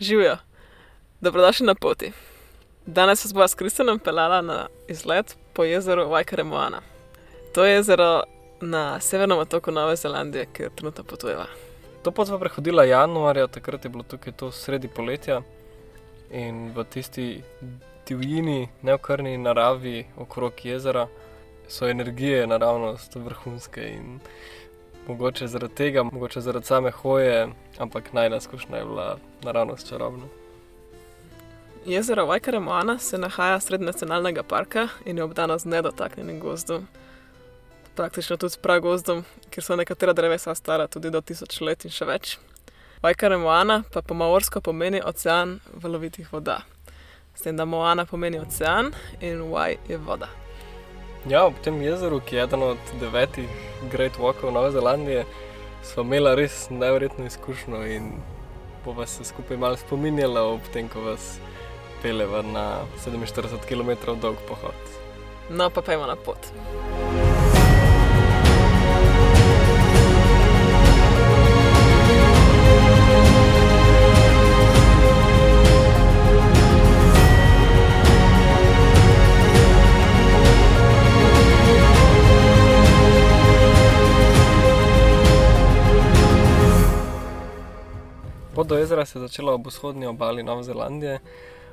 Živijo, dobrodošli na poti. Danes se bova s Kristjanom pelala na izlet po jezeru Vajkaremoana. To je jezero na severnem otoku Nove Zelandije, kjer trenutno potujeva. To pot sva prehodila januarja, takrat je bilo tukaj to sredi poletja in v tisti divjini, neokrni naravi okrog jezera so energije naravnost vrhunske in mogoče zaradi tega, mogoče zaradi same hoje, ampak najna izkušnja je bila naravnost čarobna. Jezero Vajkaremoana se nahaja sredi nacionalnega parka in je obdano z nedotaknjenim gozdom. Praktično tudi s pragozdom, kjer so nekatera drevesa stara tudi do tisoč let in še več. Vajkaremoana pa po maorsko pomeni ocean valovitih voda. S tem, da Moana pomeni ocean in Vaj je voda. Ja, ob tem jezeru, ki je eden od devetih Great Walkov Nove Zelandije, smo imeli res nevrjetno izkušnjo in bova se skupaj malo spominjala ob tem, ko vas peleva na 47 km dolg pohod. No, pa pojmo na pot. Pot do jezera se je začela ob vzhodni obali Nove Zelandije,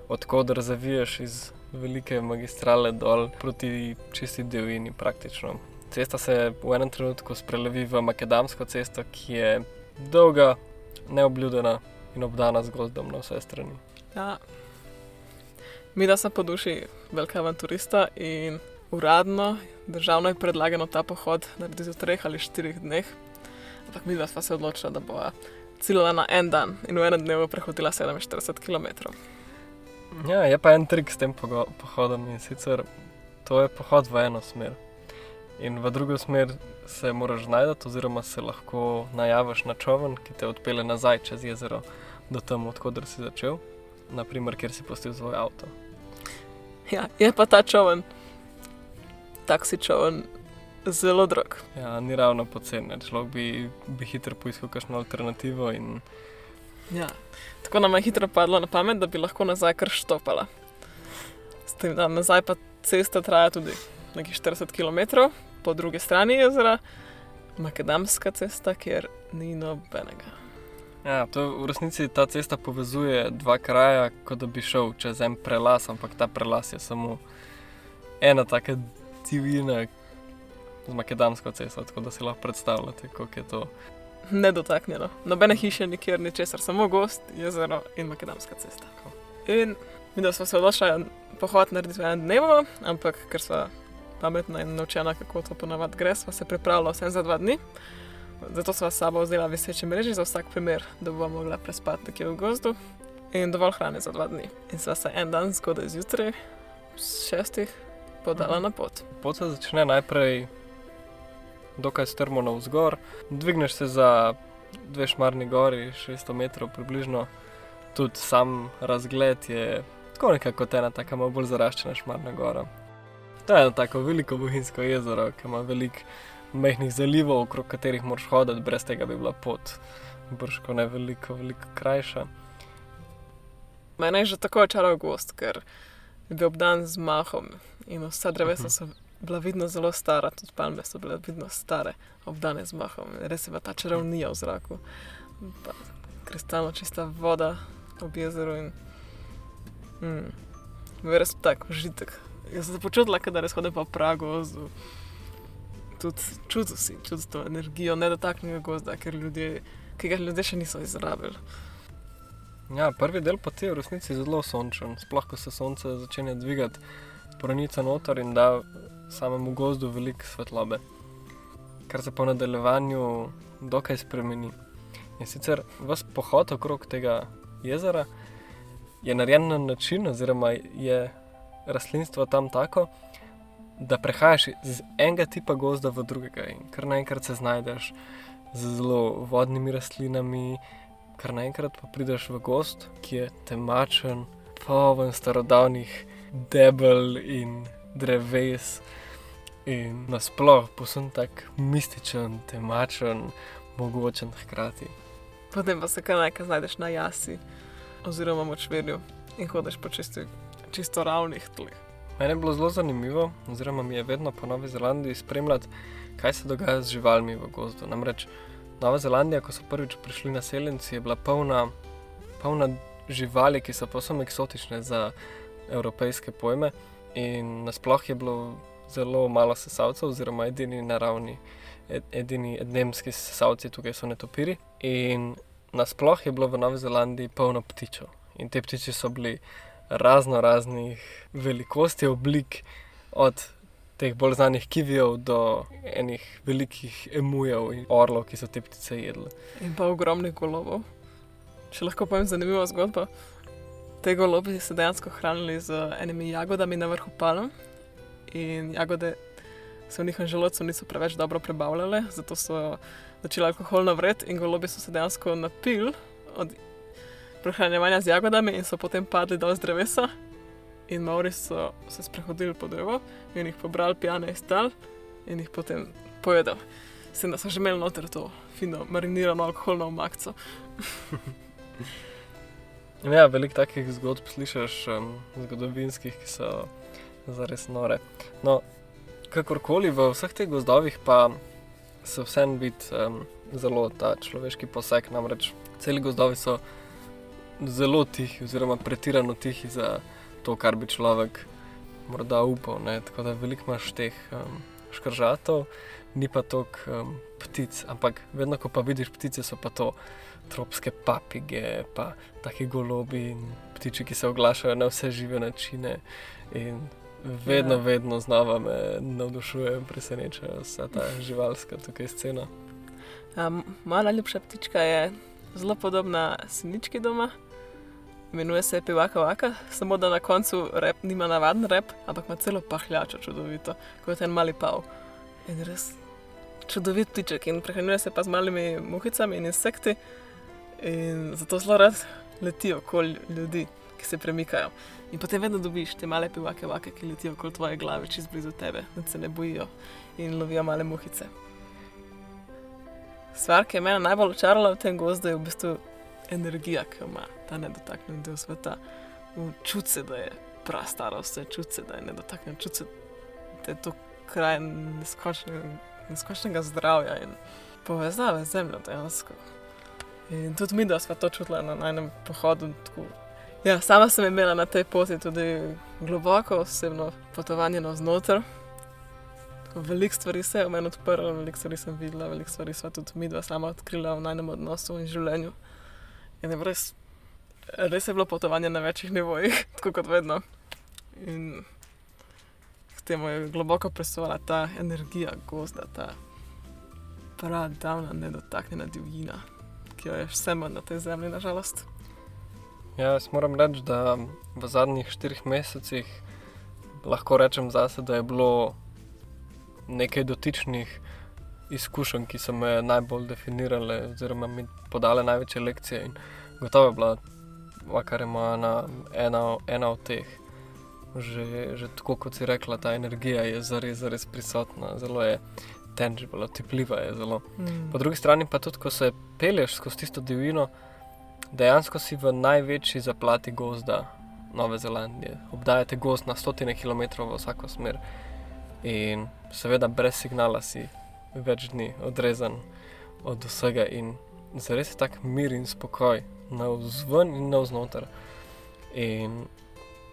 odkuder zaviješ iz velike magistrale dol proti čisti divjini praktično. Cesta se v enem trenutku sprelevi v makadamsko cesto, ki je dolga, neobljudena in obdana z gozdom na vse strani. Ja. Mi, da smo po duši velika avanturista in uradno, državno je predlagano ta pohod narediti v treh ali štirih dneh. Ampak mi dva sva se odločila, da bova ciljala na en dan in v enem dnevu prehodila 47 km. Ja, je pa en trik s tem pohodom in sicer to je pohod v eno smer. In v drugo smer se moraš najti, oziroma se lahko najaviš na čovn, ki te odpelje nazaj čez jezero do tam, odkuder si začel, naprimer, kjer si postil svoj avto. Ja, je pa ta čovn, taksi čovn, zelo drag. Ja, ni ravno poceni, človek bi, bi hitro poiskal kakšno alternativo in Ja. Tako nam je hitro padlo na pamet, da bi lahko nazaj kar štopala. S tem, da nazaj pa cesta traja tudi nekaj 40 km, po drugi strani jezera, makadamska cesta, kjer ni nobenega. Ja, to v resnici ta cesta povezuje dva kraja, kot da bi šel čez en prelas, ampak ta prelas je samo ena taka divjina z makadamsko cesto, tako da si lahko predstavljate, kako je to. Nedotaknjeno. Nobene hiše, nikjer, ničesar, samo gost, jezero in makadamska cesta. In mi, da smo se odločili pohod narediti v enem dnevu, ampak ker smo pametna in naučena, kako to ponavadi gre, smo se pripravili vsem za dva dni. Zato smo s sabo vzeli viseče mreže za vsak primer, da bomo mogla prespati nekje v gozdu in dovolj hrane za dva dni. In sva se en dan zgodaj zjutraj, šestih, podala na pot. Pot se začne najprej dokaj strmo navzgor, dvigneš se za dve šmarni gori, 600 metrov približno, tudi sam razgled je tako nekako kot ena taka malo bolj zaraščena šmarna gora. To je eno tako veliko bohinjsko jezero, ki ima veliko mehkih zalivov, okrog katerih moraš hoditi, brez tega bi bila pot brško ne veliko, veliko krajša. Mene je že tako očaral gost, ker je bil obdan z mahom in vsa drevesa so bila vidno zelo stara, tudi palme so bile vidno stare, obdane z mahom. Res je bila ta čarovnija v zraku. Pa kristalno čista voda ob jezeru in mm, res tak užitek. Jaz sem se počutila, da res hodim po Pragu. Tudi čutil si čutil to energijo nedotaknjenega gozda, ker ljudje, ki ga ljudje še niso izrabili. Ja, prvi del poti je v resnici zelo sončen, sploh ko se sonce začne dvigati, pronica noter in da samemu gozdu veliko svetlobe, kar se po nadaljevanju dokaj spremeni. In sicer ves pohod okrog tega jezera je narejen na način, oziroma je rastlinstvo tam tako, da prehajaš iz enega tipa gozda v drugega in kar naenkrat se znajdeš z zelo vodnimi rastlinami, kar naenkrat pa prideš v gost, ki je temačen, poln starodavnih debel in dreves. In nasploh posem tak mističen, temačen, mogočen hkrati. Potem pa se kar nekaj znajdeš na jasi, oziroma močvirju in hodiš po čisti, čisto ravnih tleh. Meni je bilo zelo zanimivo, oziroma mi je vedno po Novi Zelandiji spremljati, kaj se dogaja z živalmi v gozdu. Namreč Nova Zelandija, ko so prvič prišli naseljenci, je bila polna, polna živali, ki so posebno eksotične za evropejske pojme. In nasploh je bilo zelo malo sesalcev, oziroma edini naravni, ed, edini edemski sesalci tukaj so netopiri. In nasploh je bilo v Novi Zelandiji polno ptičev. In te ptiče so bili razno raznih velikosti, oblik, od teh bolj znanih kivijev do enih velikih emujev in orlov, ki so te ptice jedli. In pa ogromnih golobov. Če lahko povem zanimivo zgodbo. Te golobi so dejansko hranili z enimi jagodami na vrhu palm. In jagode se v njihovem želodcu niso preveč dobro prebavljale, zato so začeli alkohol navret in golobi so se dejansko napili od prehranjevanja z jagodami in so potem padli dol z drevesa. In Maori so se sprehodili po drevo in jih pobrali pijane iz tal in jih potem pojedel. Sem da so že imeli noter to fino marinirano alkoholno omakco. Ja, veliko takih zgodb slišiš, um, zgodovinskih, ki so zares nore. No, kakorkoli v vseh teh gozdovih pa se vsem vidi um, zelo ta človeški poseg, namreč celi gozdovi so zelo tihi, oziroma pretirano tihi za to, kar bi človek morda upal. Ne? Tako da veliko imaš teh um, škržatov, ni pa toliko um, ptic, ampak vedno, ko pa vidiš ptice, so pa to tropske papige, pa taki golobi in ptiči, ki se oglašajo na vse žive načine. In vedno, ja. vedno znova me navdušuje in preseneča vsa ta živalska tukaj scena. Um, moja najljubša ptička je zelo podobna sinički doma. Imenuje se Pivaka Vaka, samo da na koncu rep nima navaden rep, ampak ima celo pahljačo čudovito, kot en mali pav. In res čudovit ptiček in prehranjuje se pa z malimi muhicami in insekti. In zato zelo rad letijo okoli ljudi, ki se premikajo. In potem vedno dobiš te male pivake, vake, ki letijo okoli tvoje glave, čez blizu tebe, da se ne bojijo in lovijo male muhice. Stvar, ki je meni najbolj očarala v tem gozdu, je v bistvu energija, ki jo ima ta nedotaknjen del sveta. Čuti se, da je prav starost, čuti se, da je nedotaknjen, čuti se, da je to kraj neskočnega zdravja in povezave z zemljo. In tudi mi, da smo to čutili na enem pohodu. Ja, sama sem imela na tej poti tudi globoko osebno potovanje navznoter. Veliko stvari se je v meni odprlo, veliko stvari sem videla, veliko stvari smo tudi mi dva sama odkrila v najnem odnosu in življenju. In je res, res je bilo potovanje na večjih nivojih, tako kot vedno. In k temu je globoko presovala ta energija gozda, ta pradavna, nedotaknjena divjina ki jo je vse manj na tej zemlji, nažalost. Ja, jaz moram reči, da v zadnjih štirih mesecih lahko rečem zase, da je bilo nekaj dotičnih izkušenj, ki so me najbolj definirale, oziroma mi podale največje lekcije. In gotovo je bila, kar ima ena, ena, ena od teh. Že, že tako kot si rekla, ta energija je zares, zares prisotna, zelo je tangible, otipljiva je zelo. Mm. Po drugi strani pa tudi, ko se peleš skozi tisto divino, dejansko si v največji zaplati gozda Nove Zelandije. Obdajate gozd na stotine kilometrov v vsako smer in seveda brez signala si več dni odrezan od vsega in zares je tak mir in spokoj na vzven in na vznoter. In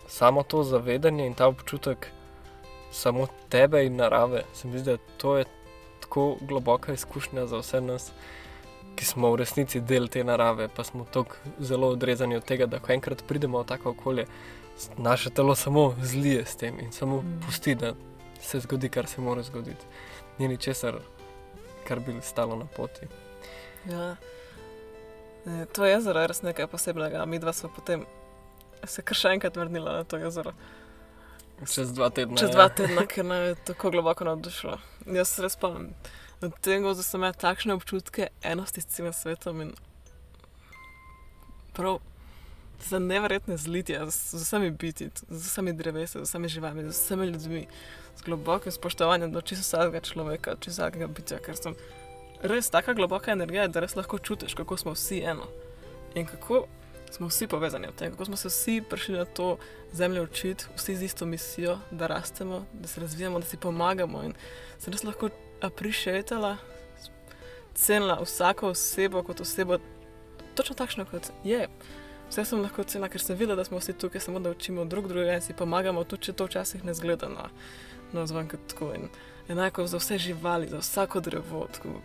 samo to zavedanje in ta občutek samo tebe in narave, se mi zdi, da to je tako globoka izkušnja za vse nas, ki smo v resnici del te narave, pa smo tako zelo odrezani od tega, da ko enkrat pridemo v tako okolje, naše telo samo zlije s tem in samo mm. pusti, da se zgodi, kar se mora zgoditi. Ni ničesar, kar bi stalo na poti. Ja. To jezero je res nekaj posebnega. Mi dva smo potem se kar še enkrat vrnili na to jezero. Čez dva tedna. Čez dva tedna, ker me je tako globoko navdušilo. Jaz se res spomnim. Na tem gozu sem imel takšne občutke enosti s celim svetom in prav za nevrjetne zlitje z vsemi biti, z vsemi drevesi, z vsemi živali, z vsemi ljudmi, z globokim spoštovanjem do čisto vsakega človeka, čisto vsakega bitja, ker sem res taka globoka energija, da res lahko čutiš, kako smo vsi eno. In kako smo vsi povezani v tem, kako smo se vsi prišli na to zemljo učiti, vsi z isto misijo, da rastemo, da se razvijamo, da si pomagamo in se res lahko aprišetala, cenila vsako osebo kot osebo, točno takšno kot je. Vse sem lahko cenila, ker sem videla, da smo vsi tukaj samo da učimo drug drugega in si pomagamo, tudi če to včasih ne zgleda na, na zvan kot tako. In enako za vse živali, za vsako drevo. Tako,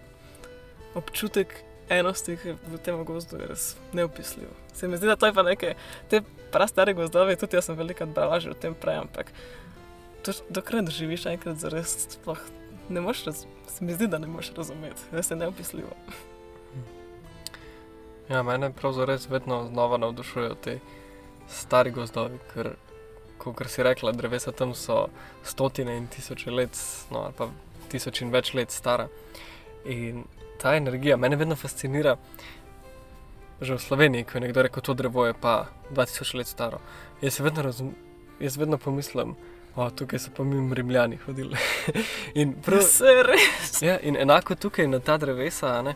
občutek enosti v tem gozdu je res neopisljiv. Se mi zdi, da to je pa nekaj, te prastare gozdove, tudi jaz sem veliko brala že o tem prej, ampak dokler živiš enkrat za res, sploh ne moreš, raz, se mi zdi, da ne moreš razumeti, res je neopisljivo. Ja, mene pravzaprav res vedno znova navdušujejo te stari gozdovi, ker, kot si rekla, drevesa tam so stotine in tisoče let, no, pa tisoč in več let stara. In ta energija mene vedno fascinira. Že v Sloveniji, ko je nekdo rekel, da to drevo je pa 2000 let staro. Jaz vedno, razum, jaz vedno pomislim, da tukaj so pa mi rimljani hodili. in prav, se res. Ja, in enako tukaj na ta drevesa, ne,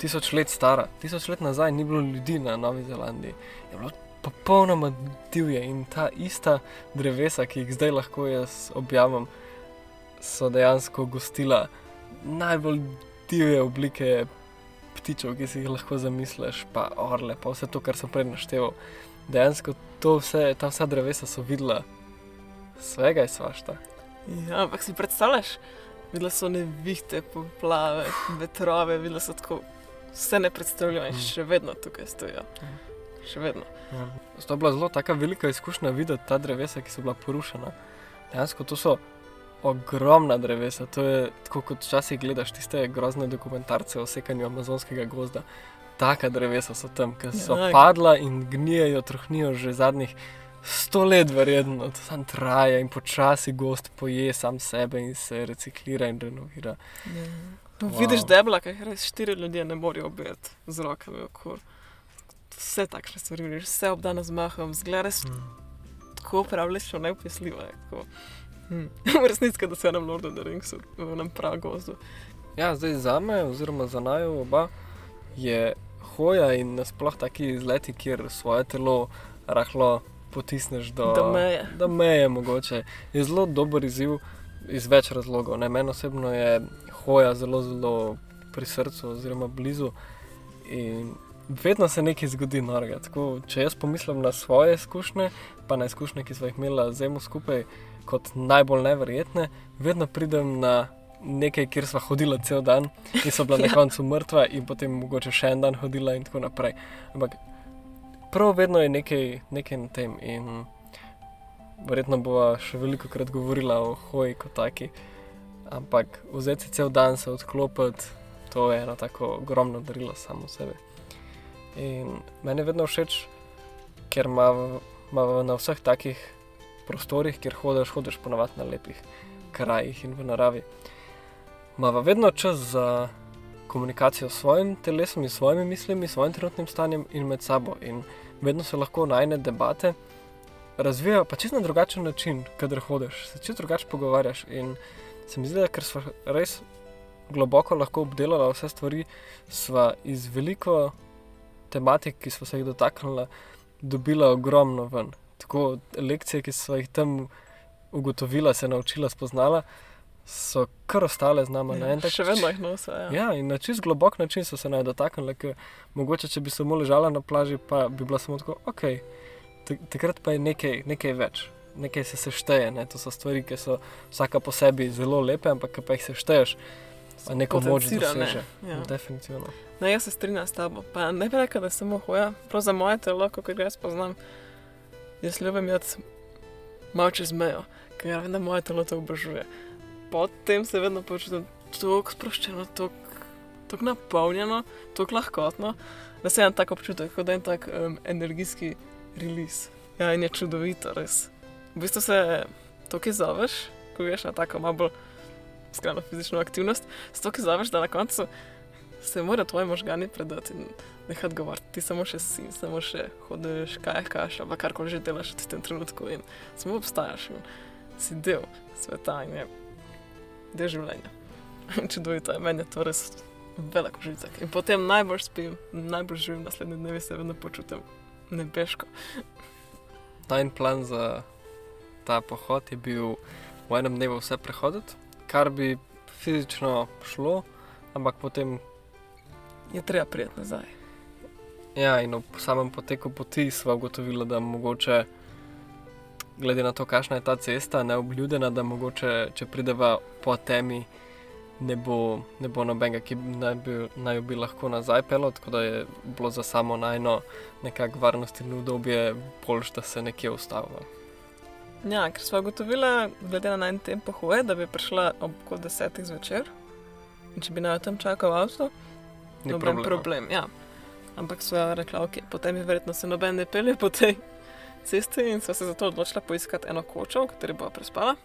tisoč let stara, tisoč let nazaj ni bilo ljudi na Novi Zelandiji. Je bilo popolnoma divje in ta ista drevesa, ki jih zdaj lahko jaz objavim, so dejansko gostila najbolj divje oblike ptičev, ki si jih lahko zamisliš, pa orle, pa vse to, kar sem prej naštel. Dejansko to vse, ta vsa drevesa so videla, svega je svašta. Ja, ampak si predstavljaš, videla so nevihte, poplave, vetrove, videla so tako, vse ne predstavljajo in mm. še vedno tukaj stojijo. Mm. Še vedno. Ja. To je bila zelo taka velika izkušnja videti ta drevesa, ki so bila porušena. Dejansko to so ogromna drevesa. To je tako, kot včasih gledaš tiste grozne dokumentarce o sekanju amazonskega gozda. Taka drevesa so tam, ki so ja, padla in gnijejo, trohnijo že zadnjih sto let, verjetno, to tam traja in počasi gost poje sam sebe in se reciklira in renovira. Ja. Wow. Vidiš debla, kaj res štiri ljudi ne morejo obeti z rokami okoli. Vse takšne stvari, vse obdano z mahom, zgledaš hmm. tako pravično, neopisljivo. Hmm. V resnici, da se nam Lord of the Rings v enem pravem gozdu. Ja, zdaj za me, oziroma za naju oba, je hoja in nasploh taki izleti, kjer svoje telo rahlo potisneš do, do meje. Do meje mogoče. Je zelo dober izziv iz več razlogov. Ne, meni osebno je hoja zelo, zelo pri srcu, oziroma blizu. In vedno se nekaj zgodi norega. Tako, če jaz pomislim na svoje izkušnje, pa na izkušnje, ki smo jih imeli z Zemo skupaj kot najbolj neverjetne, vedno pridem na nekaj, kjer smo hodili cel dan in so bila na ja. koncu mrtva, in potem mogoče še en dan hodila in tako naprej. Ampak prav vedno je nekaj, nekaj na tem. In verjetno bova še veliko krat govorila o hoji kot taki. Ampak vzeti cel dan se odklopiti, to je eno tako ogromno darilo samo sebe. In meni je vedno všeč, ker ima na vseh takih prostorih, kjer hodiš, hodiš ponovadi na lepih krajih in v naravi. Mava vedno čas za komunikacijo s svojim telesom in svojimi mislimi, svojim trenutnim stanjem in med sabo. In vedno se lahko najne debate razvijajo, pa čisto na drugačen način, kader hodiš, se čisto drugače pogovarjaš. In se mi zdi, da ker smo res globoko lahko obdelali vse stvari, smo iz veliko tematik, ki smo se jih dotaknili, dobili ogromno ven tako lekcije, ki so jih tam ugotovila, se naučila, spoznala, so kar ostale z nami. Ja, tak, še vedno jih nosijo. Ja. ja, in na čist globok način so se naj dotaknili, ker mogoče, če bi samo ležala na plaži, pa bi bila samo tako, ok, takrat pa je nekaj, nekaj več. Nekaj se sešteje, ne? to so stvari, ki so vsaka po sebi zelo lepe, ampak pa jih sešteješ, pa neko moč doseže. Ne? Ja. Definitivno. No, jaz se strinjam s tabo. Pa ne bi rekel, da je samo hoja, prav za moje telo, kot ga jaz poznam. Jaz ljubim jaz malo čez mejo, ker vem, da moje telo to obožuje. Potem se vedno počutim tako sproščeno, tako napolnjeno, tako lahkotno, da se en tak občutek, kot da je en tak um, energijski release. Ja, in je čudovito, res. V bistvu se to, ki zoveš, ko veš na tako malo skrajno fizično aktivnost, to, ki zoveš, da na koncu se mora tvoje možgani predati in nehati govoriti. Ti samo še si, samo še hodiš, kaj kaš, ali karkoli že delaš v tem trenutku in samo obstajaš in si del sveta in je del življenja. Čudovito je, meni je to res velik užitek. In potem najbolj spim, najbolj živim naslednji dnevi, se vedno počutim nebeško. Najn plan za ta pohod je bil v enem dnevu vse prehoditi, kar bi fizično šlo, ampak potem, Je treba prijeti nazaj. ja, in v samem poteku poti smo ugotovili, da mogoče, glede na to, kakšna je ta cesta, neobljudena, da mogoče, če prideva po temi, ne bo, ne bo nobenega, ki naj bi, naj bi lahko nazaj pelil, tako da je bilo za samo najno nekako varnostno udobje boljš, da se nekje ustavimo. Ja, ker smo ugotovili, glede na najn tempo hoje, da bi prišla ob kot desetih zvečer. In če bi naj tam čakal avto, Ni noben problema. problem. Ja. Ampak so rekli, ok, potem je verjetno se noben ne pelje po tej cesti in so se zato odločila poiskati eno kočo, v kateri bo prespala.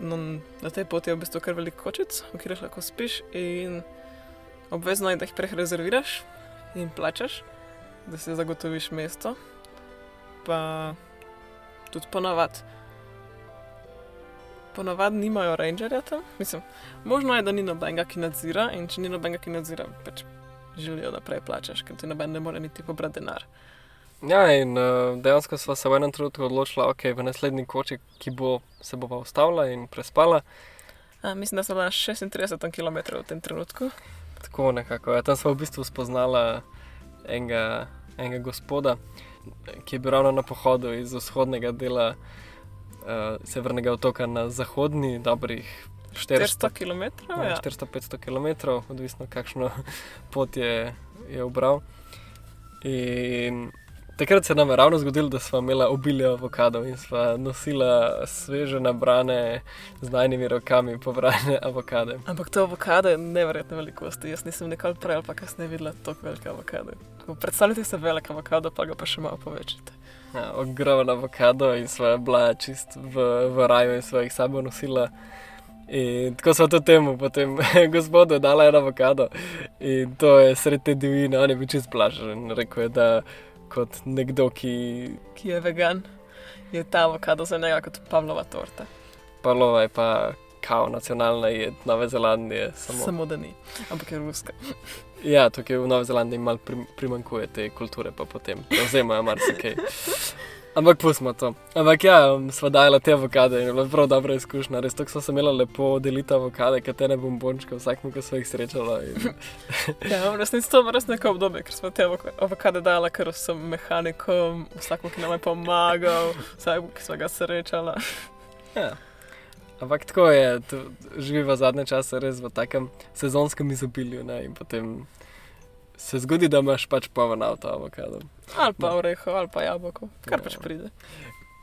No, na tej poti je v bistvu kar veliko kočic, v katerih lahko spiš in obvezno je, da jih prej rezerviraš in plačaš, da si zagotoviš mesto. Pa tudi ponavadi. Ponavadi nimajo rangerja tam, mislim, možno je, da ni nobenega, ki nadzira in če ni nobenega, ki nadzira, pač želijo, da prej plačaš, ker ti noben ne more niti pobrati denar. Ja, in uh, dejansko smo se v enem trenutku odločili, da okay, v naslednji koči, ki bo se bova ustavila in prespala, A, mislim, da sem bila na 36 km v tem trenutku. tako nekako. Ja, tam smo v bistvu spoznala enega, enega gospoda, ki je bil ravno na pohodu iz vzhodnega dela uh, severnega otoka na zahodni, dobrih 400 400 km. Ja, Ja. 400-500 km, odvisno kakšno pot je, je obral. In takrat se nam je ravno zgodilo, da smo imeli obilje avokadov in smo nosila sveže nabrane z najnimi rokami pobrane avokade. Ampak to avokado je neverjetne velikosti. Jaz nisem nikoli prej ali pa kasneje videla tako velike avokade. Predstavljajte si velik avokado, pa ga pa še malo povečite. Ja, ogromen avokado in sva bila čist v, v raju in sva jih sabo nosila. In tako so tudi temu, potem gospodu dala en avokado in to je sred te divjine, on je bil čist blažen. Rekel je, da kot nekdo, ki Ki je vegan, je ta avokado za njega kot Pavlova torta. Pavlova je pa kao nacionalna jed Nove Zelandije. Samo. Samo, da ni, ampak je ruska. Ja, tukaj v Novi Zelandiji malo prim, primankuje te kulture, pa potem prevzemajo marsikaj. Ampak pustimo to. Ampak ja, sva dajala te avokade in je bila prav dobra izkušnja. Res tako sem imela lepo deliti avokade, katere bombončke, vsakmu, ki so jih srečala. In... Ja, v resnici to je res neko obdobje, ker smo te avok- avokade dala, ker sem mehanikom, vsakmu, ki nam je pomagal, vsakmu, ki smo ga srečala. Ja. Ampak tako je, živiva zadnje čase res v takem sezonskem izobilju. Ne? In potem se zgodi, da imaš pač poln avto avokadov. Ali pa oreho, ali pa jabolko, kar pač Ja. pride.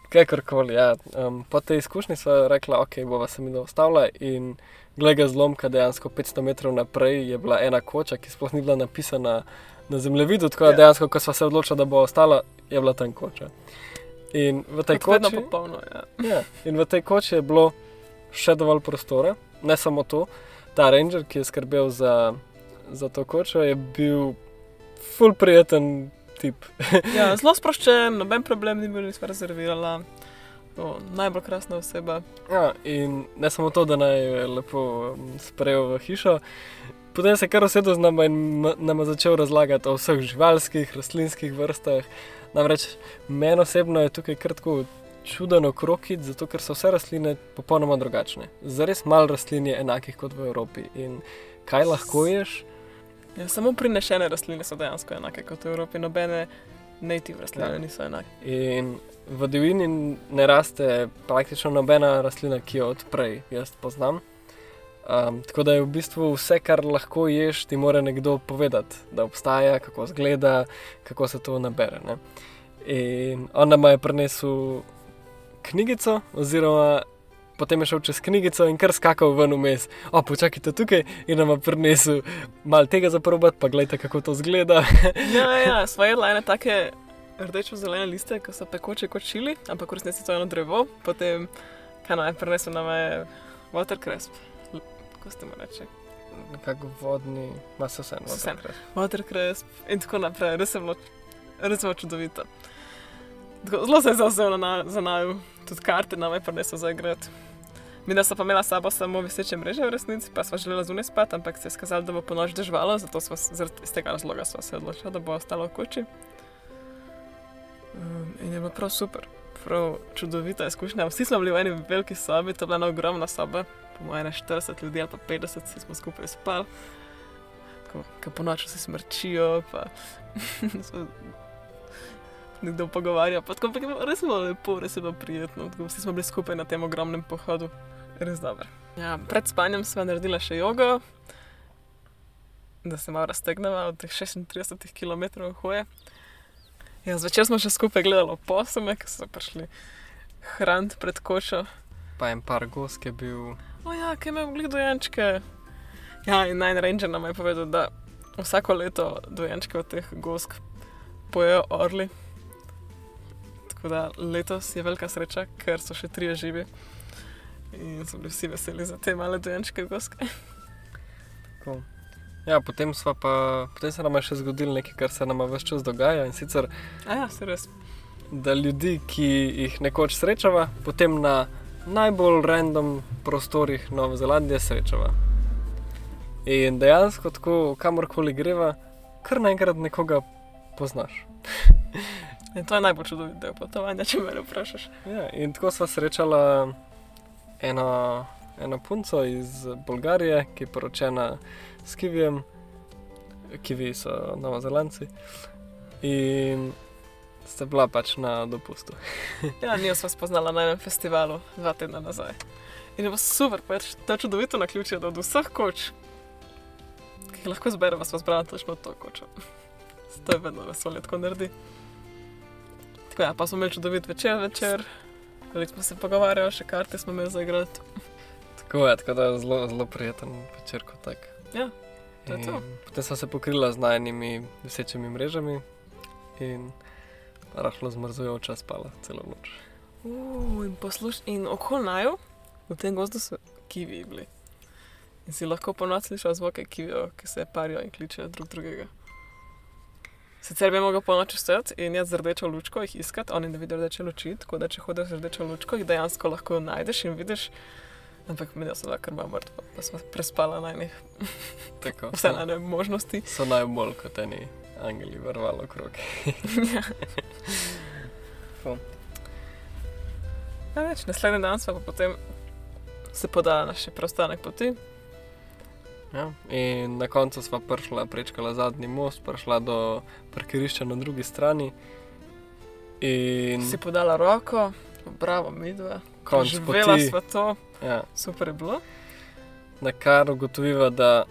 Kakorkoli, ja. Um, po tej izkušnji smo rekli, ok, bova se mi dostavila in glede ga zlomka, dejansko 500 metrov naprej je bila ena koča, ki sploh ni bila napisana na zemljevidu, tako da Ja. dejansko, ko smo se odločili, da bo ostala, je bila tam koča. In v tej Kot vedno koči, popolno, ja. ja, in v tej koči je bilo še dovolj prostora, ne samo to. Ta ranger, ki je skrbel za, za to kočo, je bil full prijeten tip. ja. Zelo sproščen, noben problem ni bil, nisva rezervirala. O, najbolj krasna oseba. Ja, in ne samo to, da naj je lepo um, sprejel v hišo, potem se je kar usedel z nama in nam je začel razlagati o vseh živalskih, rastlinskih vrstah. Namreč meni osebno je tukaj kar tako čuden okrokit, zato ker so vse rastline popolnoma drugačne. Zares malo rastlin je enakih kot v Evropi. In kaj lahko ješ? Ja, samo prinešene rastline so dejansko enake kot v Evropi, nobene native rastline Ja. niso enake. In v divjini ne raste praktično nobena rastlina, ki jo odprej jaz poznam. Um, tako da je v bistvu vse, kar lahko ješ, ti mora nekdo povedati, da obstaja, kako izgleda, kako se to nabere. Ne? In on nam je prinesel knjigico, oziroma potem je šel čez knjigico in kar skakal ven vmes. O, počakajte tukaj in nam prinesel malo tega za probati, pa gledajte, kako to izgleda. Ja, ja, sva jedla ene take rdečo-zelene liste, ki so pekoče kot čili, ampak v resnici to je eno drevo. Potem, kaj naj prenesel nam je watercress. Kako ste mu reči? Nekako vodni, ima se vse eno. Watercress in tako naprej. Res je bilo, res je bilo čudovito. Tako, zelo se je zauzel na, za naju, tudi karte nam je prenesel za igrati. Mi da sta pa imela s sabo samo viseče mreže v resnici, pa sva želela zunaj spati, ampak se je skazalo, da bo po noč dežvalo, zato sva s- zaradi iz tega razloga se odločila, da bo ostala v koči. Um, in je bilo prav super, prav čudovita izkušnja. Vsi smo bili v eni veliki sobi, to je bila ena ogromna soba, po mojem, ene 40 ljudi ali pa 50, vsi smo skupaj spali. Ko po noči vsi smrčijo, pa se nekdo pogovarja. Pa tako, je bilo res bilo lepo, res je bilo prijetno. Tako, vsi smo bili skupaj na tem ogromnem pohodu, res dobro. Ja, pred spanjem smo naredila še jogo, da se malo raztegneva od teh 36 km hoje. Ja, zvečer smo še skupaj gledali posome, ki so prišli hraniti pred kočo. Pa en par gosk je bil. O ja, ki imamo glih dojenčke. Ja, in naj ranger nam je povedal, da vsako leto dojenčke od teh gosk pojejo orli. Tako da letos je velika sreča, ker so še trije živi. In so bili vsi veseli za te male dojenčke goske. Tako. Ja, potem, sva pa, potem se nam je še zgodilo nekaj, kar se nam vse čas dogaja. In sicer, A ja, se res. da ljudi, ki jih nekoč srečava, potem na najbolj random prostorih Nove Zelandije srečava. In dejansko, tako kamorkoli greva, kar naenkrat nekoga poznaš. In to je najbolj čudovit del potovanja, če me vprašaš. Ja, in tako sva srečala eno, eno punco iz Bolgarije, ki je poročena s Kivijem, Kivi so Novozelandci. In sta bila pač na dopustu. Ja, njo smo spoznala na enem festivalu dva tedna nazaj. In je bilo super, pač je čudovito na ključe, da od vseh koč, ki jih lahko zberemo, smo zbrali točno to kočo. To je vedno vesolje, tako naredi. Tako ja, pa smo imeli čudovit večer, večer. Veliko smo se pogovarjali, še karte smo imeli za igrati. Tako je, tako da je zelo, zelo prijeten večer kot tak. Ja, to je to. Potem sva se pokrila z najnimi visečimi mrežami in rahlo zmrzujoča spala celo noč. Uh, in in okoli naju, v tem gozdu so kivi bili. In si lahko ponovno slišal zvoke kivijo, ki se parijo in kličejo drug drugega. Sicer bi mogel po noči stojati in jaz z rdečo lučko jih iskati, oni ne vidijo rdeče luči, tako da če hodiš z rdečo lučko, jih dejansko lahko najdeš in vidiš. Ampak mi smo bila kar malo mrtva, pa smo prespala na enih, Tako, vse na ene možnosti. so najbolj kot eni angeli vrvalo okrog. ja. Ja, več, naslednji dan smo pa potem se podala na še preostanek poti. Ja. In na koncu smo prišla, prečkala zadnji most, prišla do parkirišča na drugi strani. In Si podala roko, bravo, midva. konc Živela sva to, ja, super je bilo. na kar ugotoviva, da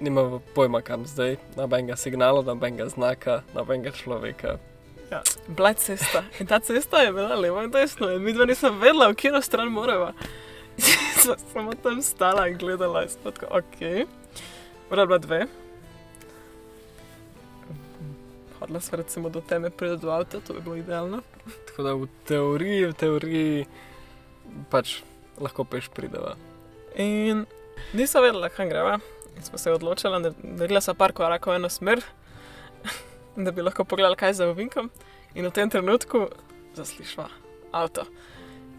nimamo pojma kam zdaj, nobenega signala, nobenega znaka, nobenega človeka. Bila je cesta in ta cesta je bila levo in desno in midva nisem vedela, v katero stran morava. Sva samo tam stala in gledala in smo tako, ok. Ura je bila dve. Hodila sva recimo do teme, pride do avta, to bi bilo idealno. Tako da v teoriji, v teoriji pač lahko peš prideva. In nisem vedela, kam greva. In smo se odločili, da naredila sem par korakov v eno smer, da bi lahko pogledala, kaj je za ovinkom. In v tem trenutku zaslišva avto.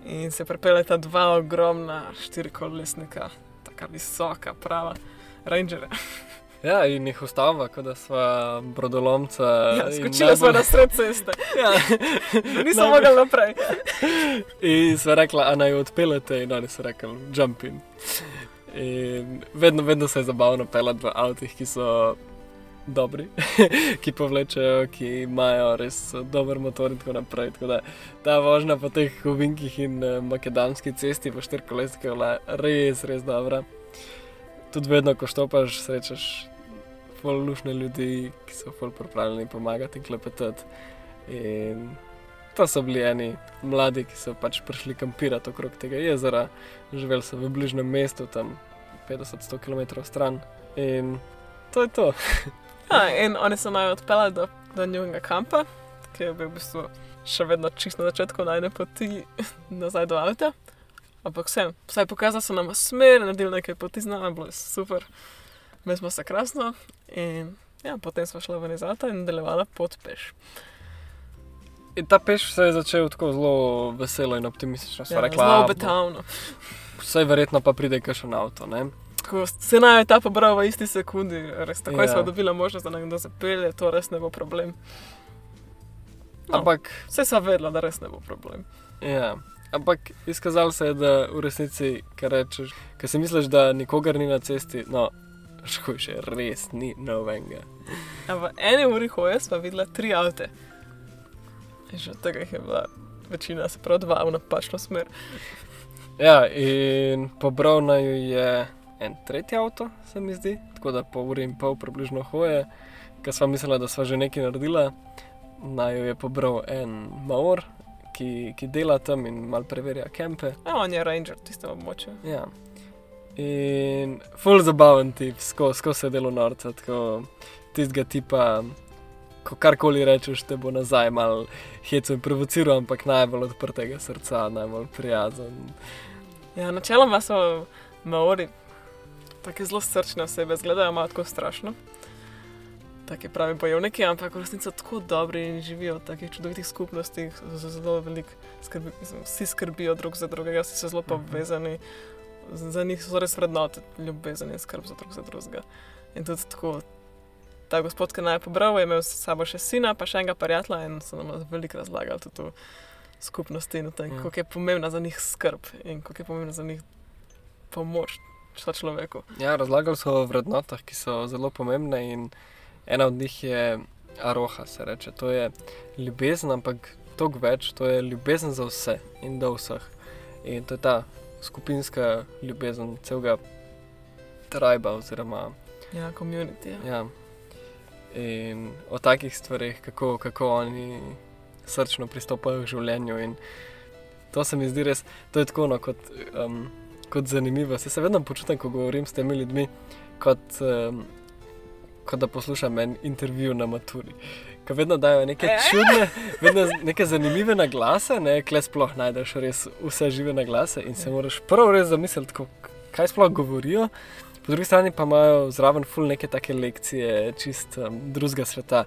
In se pripeljeta dva ogromna štirikolesnika, tako visoka, prava, rangerja. Ja, in jih ustava, kot da sva brodolomca. Ja, skočila smo najbolj- na sred ceste, Ja. nisem mogla naprej. In sva rekla, a naj jo odpeljete, in oni so rekli, jump in. In vedno, vedno se je zabavno pelati v avtih, ki so dobri, ki povlečejo, ki imajo res dober motor in tako naprej. Tako da ta vožnja po teh ovinkih in eh, makadamski cesti po štirikolesnikih je bila res, res dobra. Tudi vedno, ko štopaš, srečaš lušne ljudi, ki so ful pripravljeni pomagati in klepetati. In to so bili eni mladi, ki so pač prišli kampirati okrog tega jezera, živeli so v bližnjem mestu, tam 50-100 km stran. In to je to. Ja, in oni so naj odpeljali do, do njihovega kampa, ki je bil v bistvu še vedno čisto na začetku najne poti nazaj do avta. Ampak vsem, vsaj pokazali so nam smer, naredili nekaj poti z nami, bilo je super. Mi smo se krasno in ja, potem smo šli ven iz avta in nadaljevala pot peš. In ta peš se je začel tako zelo veselo in optimistično. Sva Ja, rekla, zelo "A, bo- obetavno. vse verjetno pa pride kakšen avto. Ne? Ko se naj je ta pobral v isti sekundi, res tako Ja. ja. smo dobili možnost, da nam kdo zapelje, to res ne bo problem. No. Ampak, Vse sem vedela, da res ne bo problem. ja. Ampak izkazalo se je, da v resnici, kar rečeš, ker si misliš, da nikogar ni na cesti, no, škoda še res ni novenga. A v eni uri hoje smo videli tri avte. In že od tega je bila večina, se pravi dva v napačno smer. Ja, in pobral naj jo je en tretji avto, se mi zdi, tako da po uri in pol približno hoje, ker sva mislila, da sva že nekaj naredila. Naj jo je pobral en Maor, ki, ki dela tam in mal preverja kempe. Ja, on je ranger v tistem območju. Ja. In full zabaven tip, skozi sko se delo norca, tako tistega tipa, ko karkoli rečeš, te bo nazaj mal heco in provociral, ampak najbolj odprtega srca, najbolj prijazen. Ja, načeloma so Maori tako zelo srčne osebe, izgledajo malo tako strašno. Taki pravi bojevniki, ampak v resnici so tako dobri in živijo v takih čudovitih skupnostih, z zelo veliko skrbi, vsi skrbijo drug za drugega, vsi so zelo povezani, Z- za njih so res vrednote, ljubezen in skrb za drug za drugega. In tudi tako, ta gospod, ki naj je pobral, je imel s sabo še sina, pa še enega prijatelja in so nam veliko razlagali tudi o skupnosti in o tem, Ja. kako je pomembna za njih skrb in kako je pomembna za njih pomoč človeku. Ja, razlagali so o vrednotah, ki so zelo pomembne in ena od njih je aroha, se reče. To je ljubezen, ampak toliko več, to je ljubezen za vse in do vseh. In to je ta skupinska ljubezen celega triba oziroma Ja, komunity. Ja. Ja. In o takih stvarih, kako, kako oni srčno pristopajo k življenju. In to se mi zdi res, to je tako no, kot, um, kot zanimivo. Se, se vedno počutim, ko govorim s temi ljudmi, kot, um, kot da poslušam en intervju na maturi. Ker vedno dajo neke čudne, vedno neke zanimive naglase, ne, kle sploh najdeš res vse žive naglase in se moraš prvo res zamisliti, kaj sploh govorijo. Po drugi strani pa imajo zraven ful neke take lekcije, čist um, drugega sveta.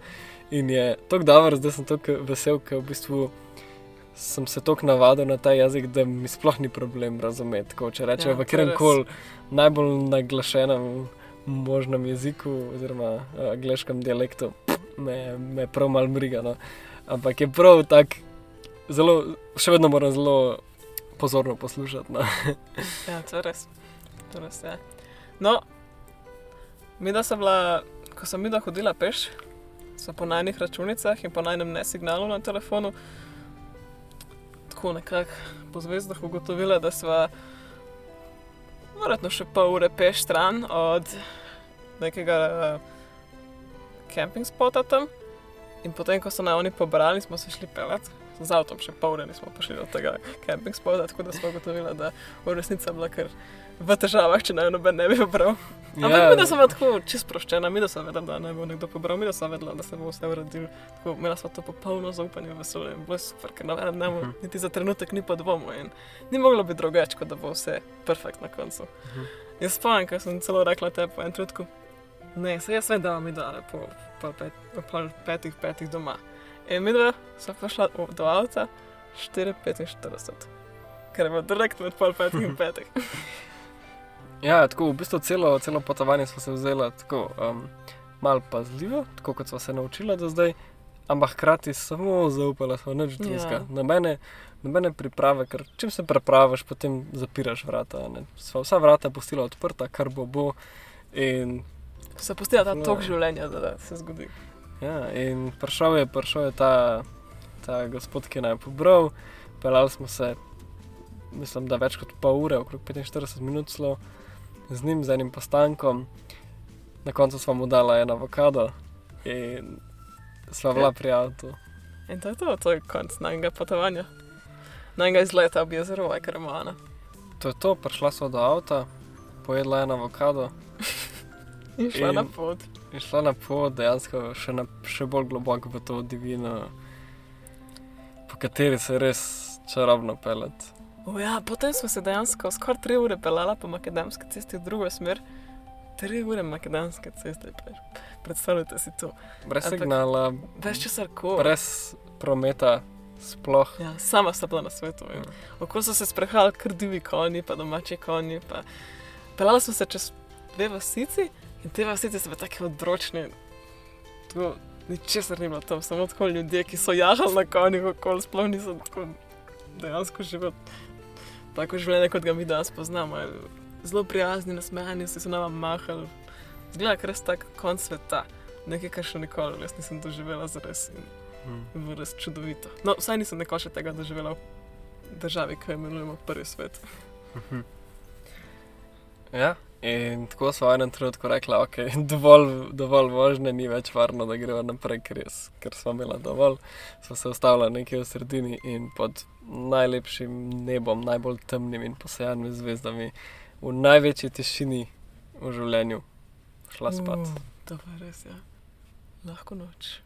In je tako dobro, zdaj sem tako vesel, ker v bistvu sem se tako navadil na ta jezik, da mi sploh ni problem razumeti. Tako, če rečejo Ja, v to je katerem res. koli najbolj naglašenem možnem jeziku, oziroma uh, angliškem dialektu, me, me prav mal briga. No. Ampak je prav tak, zelo, še vedno moram zelo pozorno poslušati. No. Ja, to je res. To je res ja. No, mi da sem bila, ko sem mi da hodila peš, so po najnih računicah in po najnem nesignalu na telefonu, tako nekako po zvezdah ugotovila, da sva verjetno še pol ure peš stran od nekega uh, camping spota tam. In potem, ko so na oni pobrali, smo se šli pelet. Z avtom še pol ure nismo prišli do tega camping spota, tako da smo ugotovili, da v resnici je bila kar v težavah, če naj noben ne bi pobral. Ampak ja. mi, da sem tako čisto sproščena, mi, da sem vedela, da ne bo nekdo pobral, mi, da sem vedela, da se bo vse uredilo. Tako, imela smo to popolno zaupanje v vesolje in bilo je super, ker na enem dnevu Mhm. niti za trenutek ni podvomov in ni moglo biti drugače, kot da bo vse perfekt na koncu. Mhm. Jaz spomnim, ker sem celo rekla te po enem trenutku, ne, se jaz vem, da mi da po, po, pet, po petih, petih doma. In mi dva sva prišla do avta 4:45, ker je bilo direkt med pol petih in petih. Ja, tako v bistvu celo, celo potovanje smo se vzeli tako um, malo pazljivo, tako kot smo se naučili do zdaj, ampak hkrati samo zaupali smo nič drugega. Ja. Nobene, nobene priprave, ker čim se prepraviš, potem zapiraš vrata. Ne. Sva vsa vrata pustila odprta, kar bo bo. In, Se postila ta No. tok življenja, da, da se zgodi. Ja, in prišel je, prišel je ta, ta gospod, ki naj je pobral, pelali smo se, mislim, da več kot pol ure, okrog 45 minut celo, z njim, z enim postankom. Na koncu smo mu dali en avokado in sva bila pri avtu. In to je to, to je konc najnega potovanja. Najnega izleta ob jezeru Ajkarmana. To je to, prišla sva do avta, pojedla en avokado In šla In- na pot. In šla na pot, dejansko še, na, še bolj globoko v to divino, po kateri se je res čarobno peleti. O ja, potem smo se dejansko skoraj tri ure pelala po makadamski cesti v drugo smer. Tri ure makadamske ceste. Predstavljajte si to. Brez Ampak- signala, Veš česar ko. brez prometa, sploh. Ja, sama sta bila na svetu. Ja. Oko so se sprehajali krdivi konji, pa domači konji. Pa... Pelali smo se čez dve vasici in te vasice so bile tako odročne. Tu ničesar ni bilo tam, samo tako ljudje, ki so jahali na konjih, okoli sploh niso tako dejansko živeli. Tako življenje, kot ga mi danes poznamo. Zelo prijazni, nasmejani, vsi so nama mahali. Zgleda, ker je tak konc sveta. Nekaj, kar še nikoli res nisem doživela zares. In Mm. res čudovito. No, vsaj nisem nekoč tega doživela v državi, ki jo imenujemo prvi svet. Ja, in tako smo v enem trenutku rekli, da okay, je dovolj, dovolj vožnje, ni več varno, da gremo naprej, ker, jes, ker smo imeli dovolj. Smo se ustavili nekje v sredini in pod najlepšim nebom, najbolj temnim in posajanimi zvezdami, v največji tišini v življenju, šla spat. Uh, to je res, ja. Lahko noč.